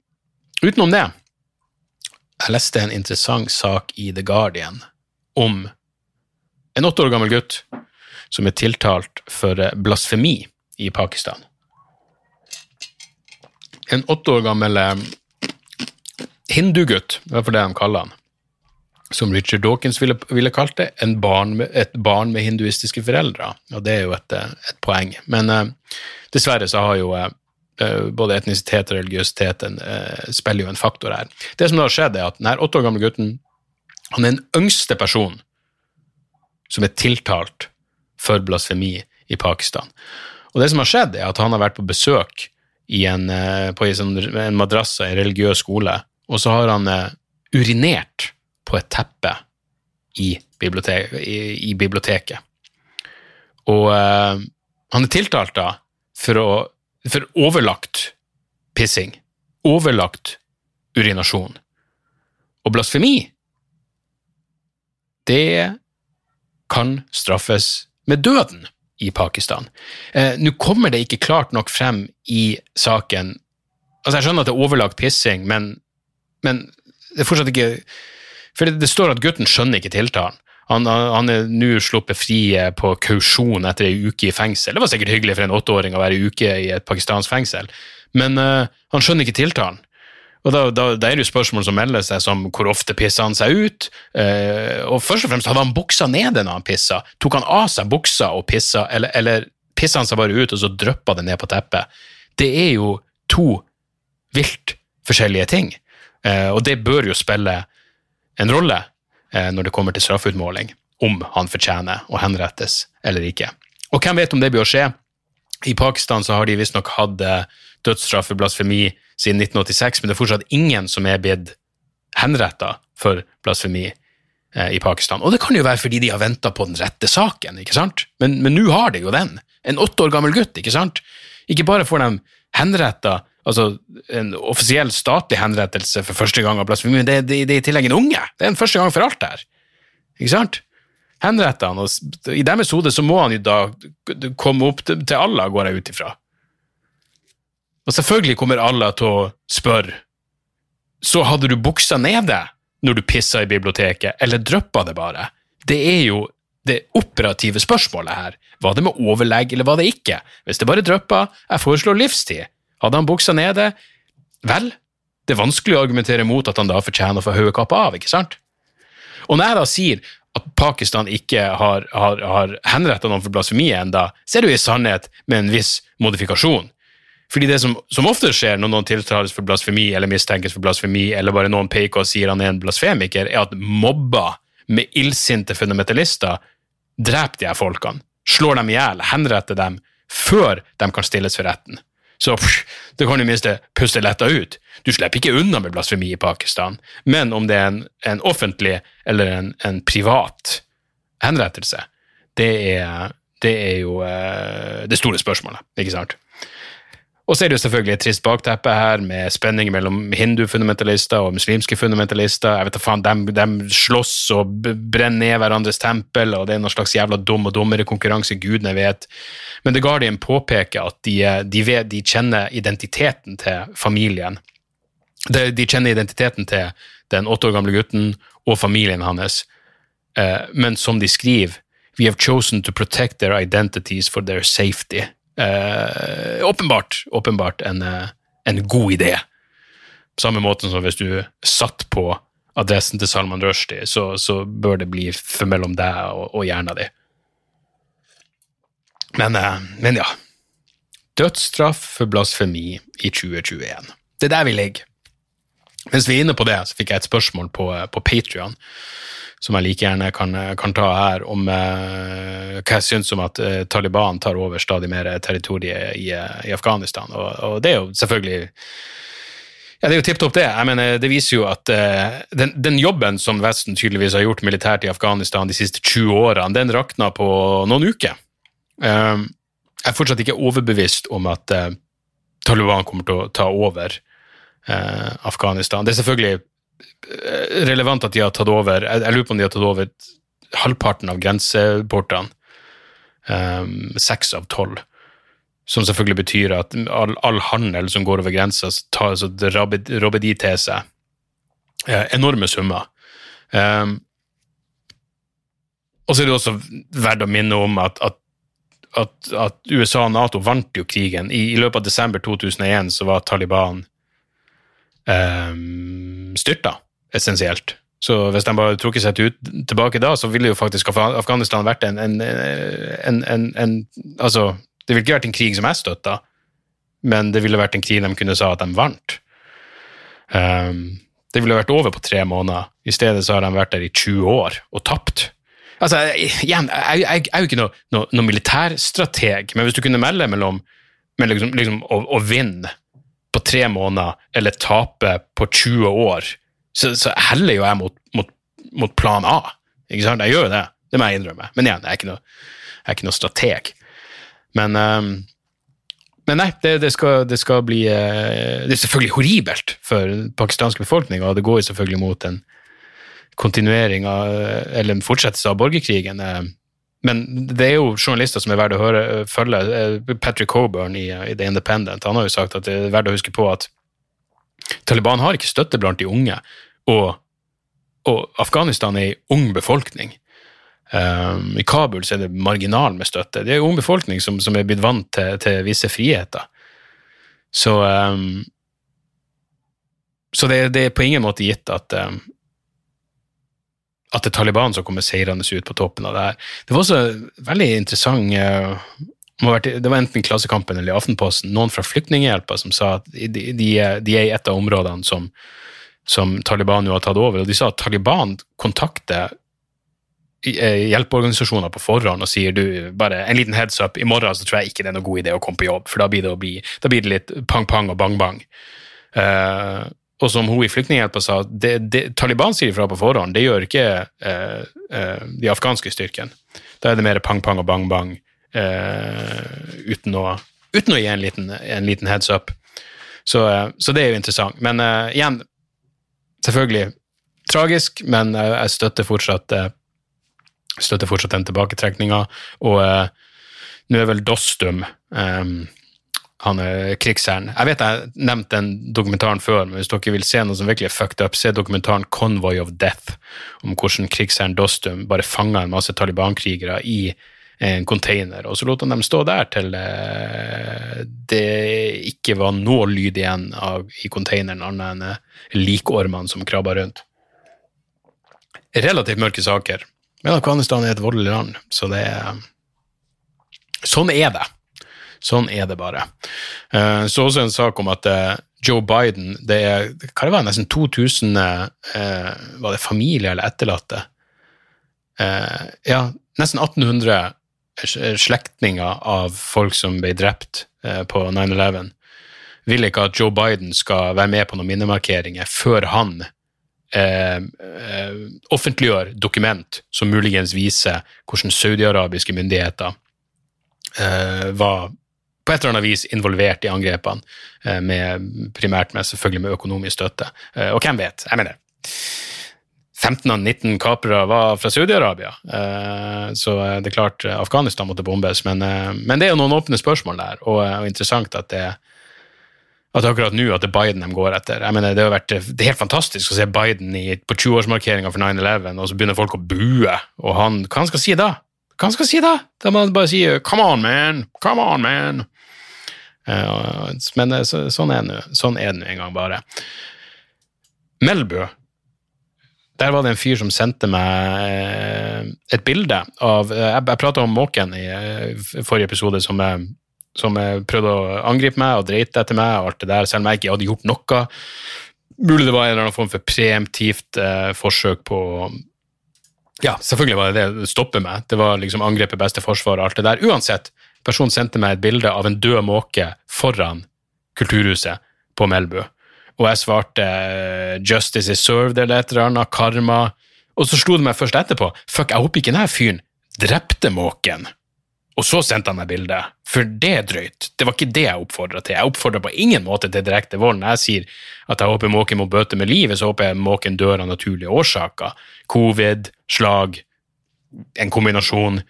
utenom det, jeg leste en interessant sak i The Guardian om en åtte år gammel gutt som er tiltalt for blasfemi i Pakistan. En åtte år gammel eh, hindugutt, det er for det de kaller han. som Richard Dawkins ville, ville kalt det, barn med, et barn med hinduistiske foreldre. Og det er jo et, eh, et poeng. Men uh, dessverre så har jo uh, både etnisitet og religiøsitet en, uh, spiller jo en faktor her. Det som da har skjedd, er at denne åtte år gamle gutten han er den yngste personen som er tiltalt for blasfemi i Pakistan. Og det som har skjedd, er at han har vært på besøk i en, på en, sånn, madrassa i en religiøs skole, og så har han urinert på et teppe i, bibliotek, i, i biblioteket. Og uh, han er tiltalt da for, å, for overlagt pissing. Overlagt urinasjon. Og blasfemi, det kan straffes med døden i Pakistan. Eh, Nå kommer det ikke klart nok frem i saken Altså, Jeg skjønner at det er overlagt pissing, men, men det er fortsatt ikke For det, det står at gutten skjønner ikke tiltalen. Han, han, er nå sluppet fri eh, på kausjon etter ei uke i fengsel. Det var sikkert hyggelig for en åtteåring å være ei uke i et pakistansk fengsel, men uh, han skjønner ikke tiltalen. Og da, da, da, er det jo spørsmål som melder seg, som hvor ofte pisser han seg ut? Uh, og først og fremst, hadde han buksa nede når han pissa? Tok han av seg buksa og pissa, eller, eller pissa han seg bare ut, og så dryppa det ned på teppet? Det er jo to vilt forskjellige ting, uh, og det bør jo spille en rolle når det kommer til straffeutmåling, om han fortjener å henrettes eller ikke. Og hvem vet om det blir å skje? I Pakistan så har de visstnok hatt eh, dødsstraff for blasfemi siden 1986, men det er fortsatt ingen som er blitt henretta for blasfemi eh, i Pakistan. Og det kan jo være fordi de har venta på den rette saken, ikke sant? Men nå har de jo den. En åtte år gammel gutt, ikke sant? Ikke bare får de henretta altså en offisiell statlig henrettelse for første gang av blasfemi, men det, det, det, er i tillegg en unge. Det er en første gang for alt her. Ikke sant? Henretter han, og i deres hode så må han jo da komme opp til, til Allah, går jeg ut ifra. Og selvfølgelig kommer Allah til å spørre så hadde du buksa nede når du pissa i biblioteket, eller dryppa det bare? Det er jo det operative spørsmålet her. Var det med overlegg, eller var det ikke? Hvis det bare dryppa, jeg foreslår livstid. Hadde han buksa nede, vel, det er vanskelig å argumentere mot at han da fortjener å få hodekappa av, ikke sant? Og når jeg da sier at Pakistan ikke har, har, har henretta noen for blasfemi enda, så er det jo i sannhet med en viss modifikasjon. Fordi det som, som ofte skjer når noen tiltales for blasfemi eller mistenkes for blasfemi, eller bare noen peker og sier han er en blasfemiker, er at mobber med illsinte fundamentalister dreper de her folkene, slår dem i hjel, henretter dem, før de kan stilles for retten så pff, det kan du minste puste letta ut. Du slipper ikke unna med blasfemi i Pakistan, men om det er en, en offentlig eller en, en, privat henrettelse, det er, det er jo uh, det store spørsmålet, ikke sant? Og så er det jo selvfølgelig et trist bakteppe her, med spenning mellom hindu-fundamentalister og muslimske fundamentalister. Jeg vet da faen, de, de slåss og brenner ned hverandres tempel, og det er noen slags jævla dum og dummere konkurranse, gudene vet. Men The Guardian påpeker at de, de, vet, de kjenner identiteten til familien. De, kjenner identiteten til den åtte år gamle gutten og familien hans, uh, men som de skriver, We have chosen to protect their identities for their safety eh, åpenbart, åpenbart en, eh, en, god idé. På samme måte som hvis du satt på adressen til Salman Rushdie, så, så bør det bli for mellom deg og, og hjernen din. Men, eh, men, ja. Dødsstraff for blasfemi i 2021. Det er der vi ligger. Mens vi er inne på det, så fikk jeg et spørsmål på, på Patrion som jeg like gjerne kan, kan ta her, om eh, hva jeg syns om at eh, Taliban tar over stadig mer territorium i, i Afghanistan. Og, og, det er jo selvfølgelig ja, Det er jo tipp topp, det. Jeg mener, det viser jo at eh, den, den, jobben som Vesten tydeligvis har gjort militært i Afghanistan de siste 20 årene, den rakna på noen uker. jeg er fortsatt ikke overbevist om at Taliban kommer til å ta over Afghanistan. Det er selvfølgelig Eh, relevant at de har tatt over Jeg, jeg lurer på om de har tatt over halvparten av grenseportene. Um, seks av tolv. Som selvfølgelig betyr at all, all handel som går over grensa, så robber de til seg eh, enorme summer. Um, og så er det også verdt å minne om at, at, at, at USA og Nato vant jo krigen. I, I, løpet av desember 2001 så var Taliban um, styrta essensielt. Så hvis de bare trukket seg ut, tilbake da, så ville jo faktisk Afghanistan vært en, en, en, en, Altså, det ville ikke vært en krig som jeg støtta, men det ville vært en krig de kunne sa at de vant. Um, det ville vært over på tre måneder. I stedet så har de vært der i 20 år og tapt. Altså, igjen, jeg, jeg, jeg er jo ikke noen noe, noe militærstrateg, men hvis du kunne melde mellom, mellom liksom, liksom, å, å vinne på tre måneder eller tape på 20 år, så, så heller jo jeg mot, mot, mot plan A. Ikke sant? Jeg gjør jo det, det må jeg innrømme. Men igjen, jeg er ikke noe, er ikke noe strateg. Men, um, men nei, det, det, skal, det skal bli eh, Det er selvfølgelig horribelt for den pakistanske befolkning, og det går jo selvfølgelig mot en kontinuering av, eller en fortsettelse av borgerkrigen. Eh, Men det er jo journalister som er verdt å høre, følge. Eh, Patrick Coburn i, i The Independent han har jo sagt at det er verdt å huske på at Taliban har ikke støtte blant de unge, og, og Afghanistan er en ung befolkning. Um, I Kabul så er det marginal med støtte. Det er en ung befolkning som, som er blitt vant til, til visse friheter. Så, um, så det, det, er på ingen måte gitt at um, at det er Taliban som kommer seirende ut på toppen av det her. Det var også veldig interessant uh, det var enten Klassekampen eller Aftenposten, noen fra Flyktninghjelpa som sa at de, de, de er i et av områdene som, som Taliban jo har tatt over, og de sa at Taliban kontakter hjelpeorganisasjoner på forhånd og sier du, bare en liten heads up, i morgen så tror jeg ikke det er noe god idé å komme på jobb, for da blir det, bli, da blir det litt pang-pang og bang-bang. Uh, og som hun i Flyktninghjelpa sa, det, det, Taliban sier ifra på forhånd, det gjør ikke eh, eh, de afghanske styrkene. Da er det mer pang-pang og bang-bang uten, å, uten å gi en liten, en liten heads up. Så, så, det er jo interessant. Men igjen, selvfølgelig tragisk, men jeg støtter fortsatt støtter fortsatt den tilbaketrekninga. Og eh, nå er vel Dostum eh, han er krigsherren. Jeg vet jeg nevnte den dokumentaren før, men hvis dere vil se noe som virkelig er fucked up, se dokumentaren 'Convoy of Death', om hvordan krigsherren Dostum bare fanga en masse Taliban-krigere i en container, og så lot han dem stå der til eh, det ikke var noe lyd igjen av, i containeren, annet enn eh, likormene som krabba rundt. Relativt mørke saker, men Afghanistan er et voldelig land, så det er Sånn er det. Sånn er det bare. Uh, så også en sak om at uh, Joe Biden det er hva det var, nesten 2000 uh, var det familie eller etterlatte. ja, nesten 1800 slektninger av folk som ble drept på 9-11, vil ikke at Joe Biden skal være med på noen minnemarkeringer før han Eh, eh, offentliggjør dokument som muligens viser hvordan saudiarabiske myndigheter eh, var på et eller annet vis involvert i angrepene, eh, med, primært med, selvfølgelig med økonomisk støtte. Eh, og hvem vet? Jeg mener 15 av 19 kapere var fra Saudi-Arabia, eh, så det er klart Afghanistan måtte bombes. Men, men, det er jo noen åpne spørsmål der, og, og interessant at det at akkurat nå at det er Biden de går etter. Jeg mener, Det har vært det er helt fantastisk å se Biden i, på 20-årsmarkeringa for 9-11, og så begynner folk å bue. Og han, hva han skal si da? Hva han skal si da? Da må han bare si 'come on, man', 'come on, man'. Uh, men så, sånn er det sånn nå en gang bare. Melbu. Der var det en fyr som sendte meg et bilde av Jeg, jeg prata om måken i, forrige episode, som som prøvde å angripe meg og dreit etter meg, og alt det der, selv om jeg ikke hadde gjort noe. Mulig det var en eller annen form for preemptivt eh, forsøk på Ja, selvfølgelig var det det. Stoppe meg. Det var liksom angrepet beste forsvar og alt det der. Uansett, personen sendte meg et bilde av en død måke foran Kulturhuset på Melbu. Og jeg svarte 'Justice is served' eller et eller annet, karma. Og så slo det meg først etterpå. Fuck, jeg håper ikke denne fyren drepte måken. Og så sendte han meg bildet, for det er drøyt. Det var ikke det jeg oppfordra til. Jeg oppfordra på ingen måte til direkte vold. Når jeg sier at jeg håper måken må bøte med livet, så håper jeg måken dør av naturlige årsaker. Covid, slag, en kombinasjon.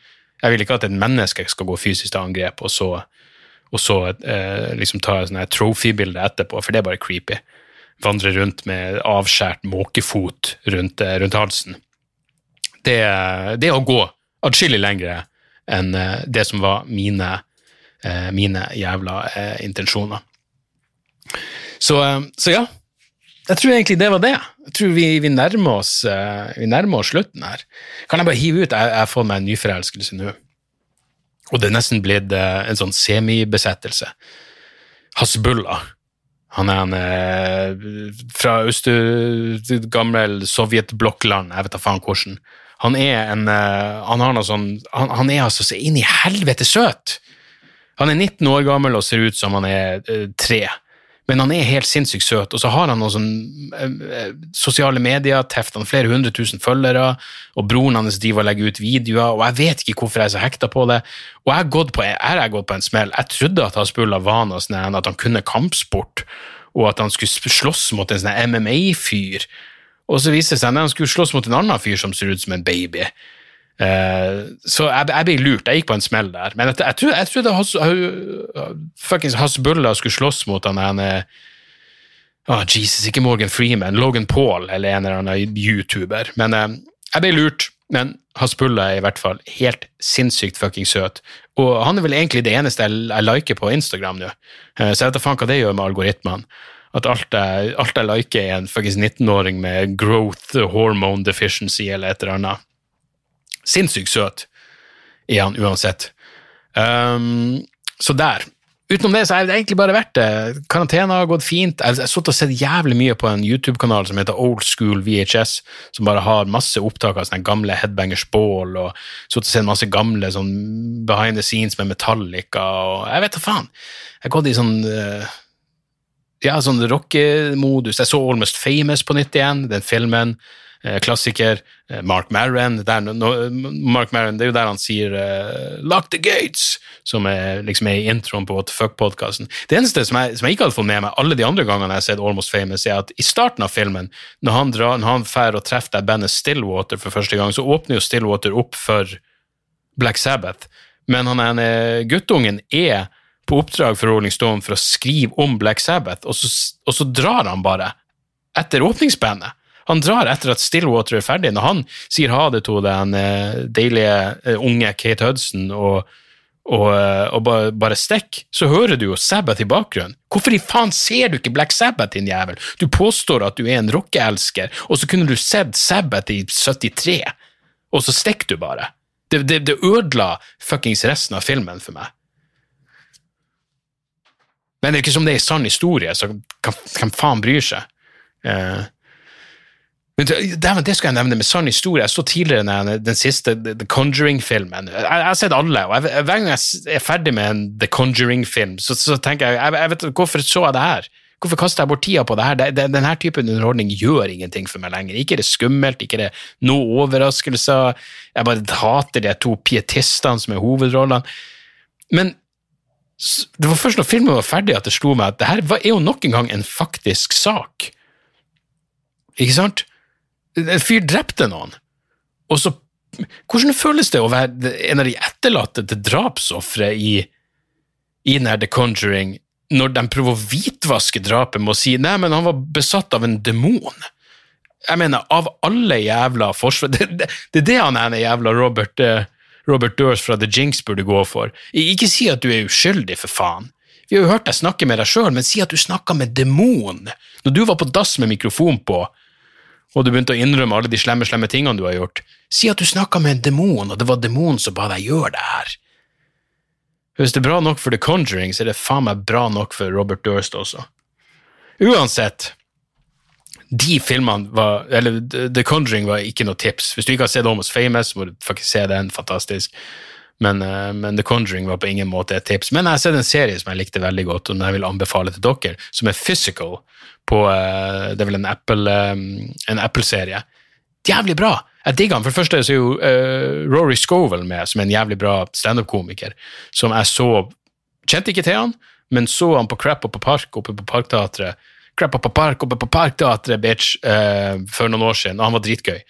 Jeg vil ikke at et menneske skal gå fysisk til angrep, og så, og så eh, liksom ta et trophy-bilde etterpå, for det er bare creepy. Vandre rundt med avskjært måkefot rundt, eh, rundt halsen. Det, det å gå atskillig lenger enn eh, det som var mine, eh, mine jævla intensjoner. Så, så, ja, jeg tror egentlig det var det. Jeg tror vi, vi, nærmer oss, uh, vi nærmer oss slutten her. Kan jeg bare hive ut? Jeg, jeg fått meg en nyforelskelse nå. Og det er nesten blitt uh, en sånn semibesettelse. Hasbullah. Han er en eh, fra øst, gammel sovjetblokkland, jeg vet da faen hvordan. Han er en Han har noe sånn Han, han er altså så inn i helvete søt! Han er 19 år gammel og ser ut som han er tre men han er helt sinnssykt søt. Og så har han noen sånn eh, sosiale medier, teft han flere hundre tusen følgere, og broren hans driver og legger ut videoer, og jeg vet ikke hvorfor jeg er så hekta på det. Og jeg har gått på, jeg gått på en smell. Jeg trodde at Hasbulla var noe sånn at han kunne kampsport, og at han skulle slåss mot en sånn MMA-fyr. Og så viser det seg at han skulle slåss mot en annen fyr som ser ut som en baby. Uh, så jeg, jeg, ble lurt. Jeg gikk på en smell der. Men jeg, jeg, jeg trodde Has, fuckings Hasbulla skulle slåss mot han ene oh, Jesus, ikke Morgan Freeman, Logan Paul eller en eller annen YouTuber. Men uh, jeg ble lurt. Men Hasbulla er i hvert fall helt sinnssykt fucking søt. Og han er vel egentlig det eneste jeg, jeg liker på Instagram nå. Uh, så jeg vet da faen hva det gjør med algoritmene. At alt jeg, alt jeg liker, er en fuckings 19-åring med growth hormone deficiency eller et eller annet. Sinnssykt søt er han uansett. Um, så der. Utenom det så har det egentlig bare vært det. Karantene har gått fint. Jeg har sittet og sett jævlig mye på en YouTube-kanal som heter Old School VHS, som bare har masse opptak av sånne gamle Headbangers Ball, og sittet og sett masse gamle sånn behind the scenes med Metallica og Jeg vet da faen. Jeg har gått i sånn uh, ja, sånn rockemodus. Jeg så Almost Famous på nytt igjen, den filmen. Eh, klassiker. Eh, Mark Maron, Mark Maron, det er jo der han sier uh, 'lock the gates', som er, liksom er introen på What the Fuck-podkasten. Det eneste som jeg, som jeg, ikke hadde fått med meg alle de andre gangene jeg har sett Almost Famous, er at i starten av filmen, når han drar, når han drar og treffer det bandet Stillwater for første gang, så åpner jo Stillwater opp for Black Sabbath, men han ene guttungen er på oppdrag for Rolling Stone for å skrive om Black Sabbath, og så, og så drar han bare etter åpningsbandet. Han drar etter at Stillwater er ferdig. Når han sier ha det til den eh, deilige eh, unge Kate Hudson og, og, eh, og bare, bare stikk, så hører du jo Sabbath i bakgrunnen. Hvorfor i faen ser du ikke Black Sabbath, din jævel? Du påstår at du er en rockeelsker, og så kunne du sett Sabbath i 73, og så stikker du bare. Det, det, det ødela fuckings resten av filmen for meg. Men det er ikke som det er en sann historie, så hvem faen bryr seg? Men det, skal jeg nevne med sann historie. Jeg så tidligere den, den siste The Conjuring-filmen. Jeg, jeg, har sett alle, og jeg, hver gang jeg er ferdig med en The Conjuring-film, så, så, tenker jeg, jeg, jeg vet, Hvorfor så jeg det her? Hvorfor kaster jeg bort tida på det her? Denne typen underholdning gjør ingenting for meg lenger. Ikke er det skummelt, ikke er det noe overraskelser. Jeg bare hater de to pietistene som er hovedrollene. Men det var først når filmen var ferdig at det slo meg at det her er jo nok en gang en faktisk sak. Ikke sant? En fyr drepte noen, og så Hvordan føles det å være en av de etterlatte til drapsofre i, i The Conjuring, når de prøver å hvitvaske drapet med å si nei, men han var besatt av en demon? Jeg mener, av alle jævla forsvar Det, det, det er det han ene jævla Robert, uh, Robert Durs fra The Jinx burde gå for. Ikke si at du er uskyldig, for faen. Vi har jo hørt deg snakke med deg sjøl, men si at du snakka med demon. Når du var på dass med mikrofon på, og du begynte å innrømme alle de slemme, slemme tingene du har gjort. Si at du snakka med en demon, og det var demonen som ba deg gjøre det her. Hvis det er bra nok for The Conjuring, så er det faen meg bra nok for Robert Durst også. Uansett, de filmene var Eller The Conjuring var ikke noe tips. Hvis du ikke har sett Almost Famous, må du faktisk se den. Fantastisk. Men, uh, men, The Conjuring var på ingen måte et tips. Men jeg har sett en serie som jeg likte veldig godt, og jeg vil anbefale til dere, som er Physical på uh, Det er vel en Apple-serie. Uh, jævlig bra! Jeg digger han. For det første så er jo Rory Scovel med, som er en jævlig bra standup-komiker, som jeg så Kjente ikke til han, men så han på Crap på Park oppe på Parkteatret. Crap på Park oppe på Parkteatret, bitch, for noen år siden, og han var dritgøy.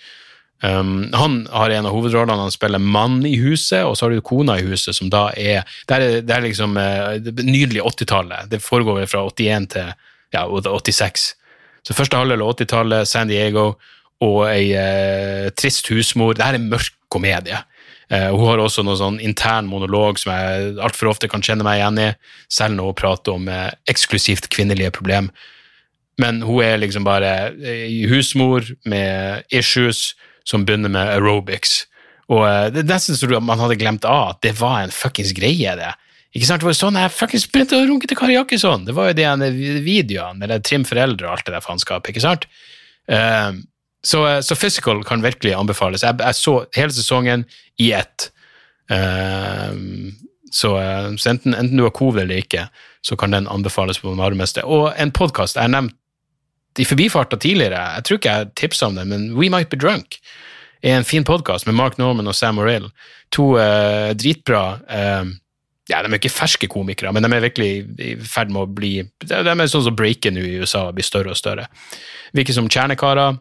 Um, han har en av hovedrollene, han spiller mann i huset, og så har du kona i huset, som da er Det er, det er liksom uh, nydelig nydelige 80-tallet. Det foregår fra 81 til ja, 86. Så første halvdel av 80-tallet, San Diego, og ei eh, trist husmor. Det her er mørk komedie. Eh, hun har også noen sånn intern monolog som jeg altfor ofte kan kjenne meg igjen i, selv når hun prater om eksklusivt kvinnelige problem. men hun er liksom bare ei husmor med issues som begynner med aerobics. Og eh, det er nesten så man hadde glemt av at det var en fuckings greie, det. Ikke sant? Det var sånn jeg fuckings begynte å runke til Kari Jakkesson. Det var jo de ene videoene, eller Trim foreldre og alt det der faenskapet, ikke sant? Eh, så, så, Physical kan virkelig anbefales. Jeg, jeg så hele sesongen i ett. Uh, så, så enten, enten, du har covid eller ikke, så kan den anbefales på det varmeste. Og en podkast jeg nevnte nevnt i forbifarta tidligere, jeg tror ikke jeg tipsa om det, men We Might Be Drunk er en fin podkast med Mark Norman og Sam Morrill. To uh, dritbra uh, ja, De er ikke ferske komikere, men de er virkelig i ferd med å bli De er sånn som breaker nå i USA og blir større og større. Virker som kjernekarer.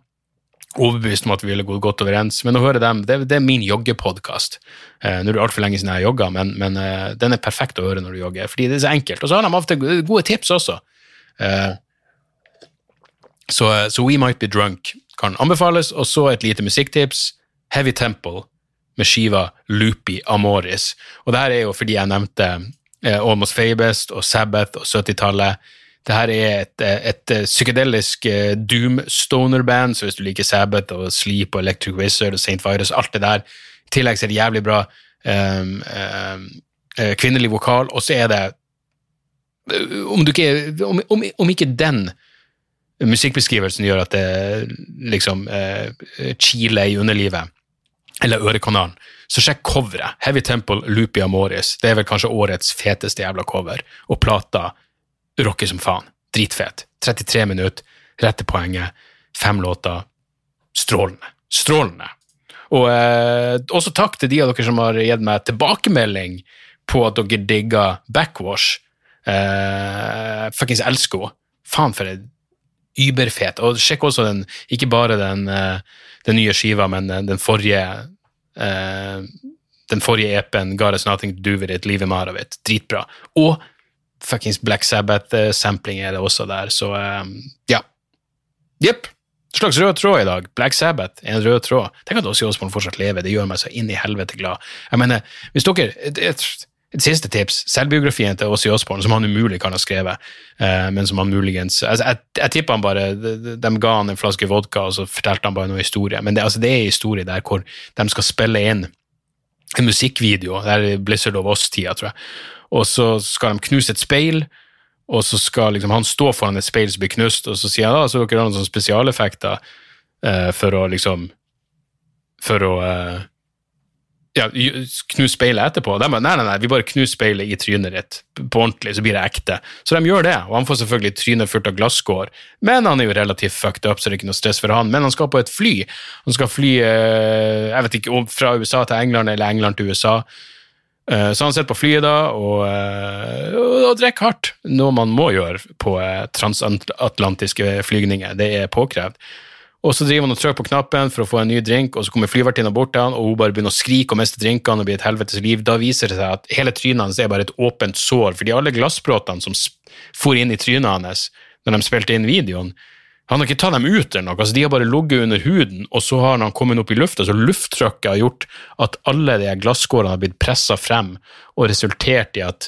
Overbevist om at vi ville gått godt overens. Men å høre dem, det, det er min joggepodkast. Eh, nå er det altfor lenge siden jeg har jogga, men, men eh, den er perfekt å høre når du jogger, fordi det er så enkelt. Og så har de ofte gode tips også. Eh, så, så, We Might Be Drunk kan anbefales. Og så et lite musikktips. Heavy Temple med skiva Loopy Amoris. Og det her er jo fordi jeg nevnte eh, Almost Fabest og Sabbath og 70-tallet. Det her er et, et, et psykedelisk eh, doom stoner-band, så hvis du liker Sabbath og Sleep og Electric Wizard og St. Virus, alt det der I tillegg så er det jævlig bra um, um, kvinnelig vokal, og så er det om, ikke, om, om, om ikke den musikkbeskrivelsen gjør at det liksom uh, kiler i underlivet, eller ørekanalen, så sjekk coveret. Heavy Temple Loopy Amoris. Det er vel kanskje årets feteste jævla cover, og plata rocker som faen. Dritfet. 33 minutter, rette poenget, fem låter. Strålende. Strålende. Og eh, også takk til de av dere som har gitt meg tilbakemelding på at dere digger Backwash. Eh, Fuckings elsker henne. Faen, for et überfet. Og sjekk også den, ikke bare den, eh, den nye skiva, men den, den forrige uh, den forrige EP-en, Nothing To Do With It', 'Livet Maravit'. Dritbra. Og fuckings Black Sabbath-sampling er det også der, så ja. Jepp. Slags rød tråd i dag. Black Sabbath er en rød tråd. Tenk at Åssi Osborn fortsatt lever, det gjør meg så inn i helvete glad. Jeg mener, hvis dere et, et, siste tips. Selvbiografien til Åssi Osborn, som han umulig kan ha skrevet, uh, men som han muligens altså, Jeg, jeg tipper han bare de, ga han en flaske vodka, og så fortalte han bare noe historie. Men det, altså, det er en historie der hvor de skal spille inn en musikkvideo. Det er Blizzard of Oss-tida, tror jeg. Og så skal de knuse et speil, og så skal liksom, han stå foran et speil som blir knust, og så sier han da, så dere har noen sånne spesialeffekter uh, for å liksom For å uh, ja, knus speilet etterpå. De bare nei, nei, nei, vi bare knuser speilet i trynet ditt på ordentlig, så blir det ekte. Så de gjør det, og han får selvfølgelig trynet fullt av glasskår. Men han er jo relativt fucked up, så det er ikke noe stress for han. Men han skal på et fly. Han skal fly eh, jeg vet ikke, fra USA til England eller England til USA. Eh, så han sitter på flyet da og, eh, og drikker hardt, noe man må gjøre på transatlantiske flygninger. Det er påkrevd. Og så driver han og trykker på knappen for å få en ny drink, og så kommer flyvertinna bort til han, og hun bare begynner å skrike og miste drinkene og blir et helvetes liv. Da viser det seg at hele trynet hans er bare et åpent sår, fordi alle glassbråtene som for inn i trynet hans når de spilte inn videoen, han har ikke tatt dem ut eller noe, altså de har bare ligget under huden, og så har han kommet opp i lufta, så lufttrykket har gjort at alle de glasskårene har blitt pressa frem og resultert i at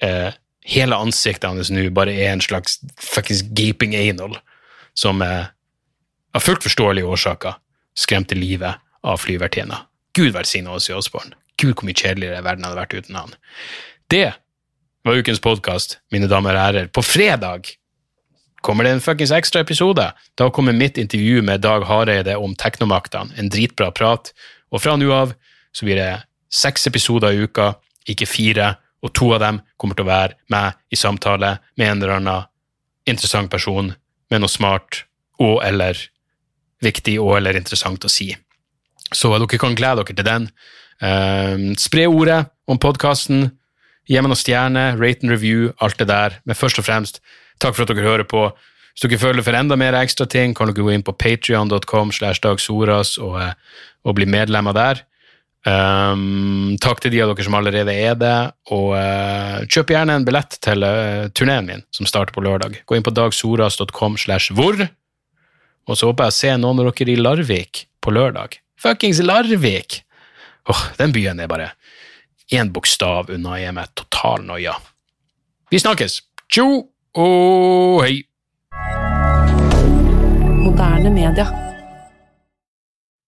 eh, hele ansiktet hans nå bare er en slags fuckings gaping anal som eh, av fullt forståelige årsaker skremte livet av flyvertinna. Gud velsigne i Osborn. Gud, hvor mye kjedeligere verden hadde vært uten han. Det var ukens podkast, mine damer og herrer. På fredag kommer det en fuckings ekstra episode. Da kommer mitt intervju med Dag Hareide om teknomaktene. En dritbra prat. Og fra nå av så blir det seks episoder i uka, ikke fire. Og to av dem kommer til å være meg i samtale med en eller annen interessant person med noe smart og eller viktig og eller interessant å si. Så dere kan glede dere til den. Uh, spre ordet om podkasten. Gi meg noen stjerner, rate and review, alt det der. Men først og fremst, takk for at dere hører på. Hvis dere føler for enda mer ekstra ting, kan dere gå inn på patrion.com og, eh, og, bli medlemmer der. Um, takk til de av dere som allerede er det, og uh, kjøp gjerne en billett til uh, turneen min, som starter på lørdag. Gå inn på dagsoras.com slash hvor. Og så håper jeg å se noen av dere i Larvik på lørdag. Fuckings Larvik! Åh, oh, den byen er bare én bokstav unna jeg gi meg total noia. Vi snakkes! Tjo og hei! Moderne media.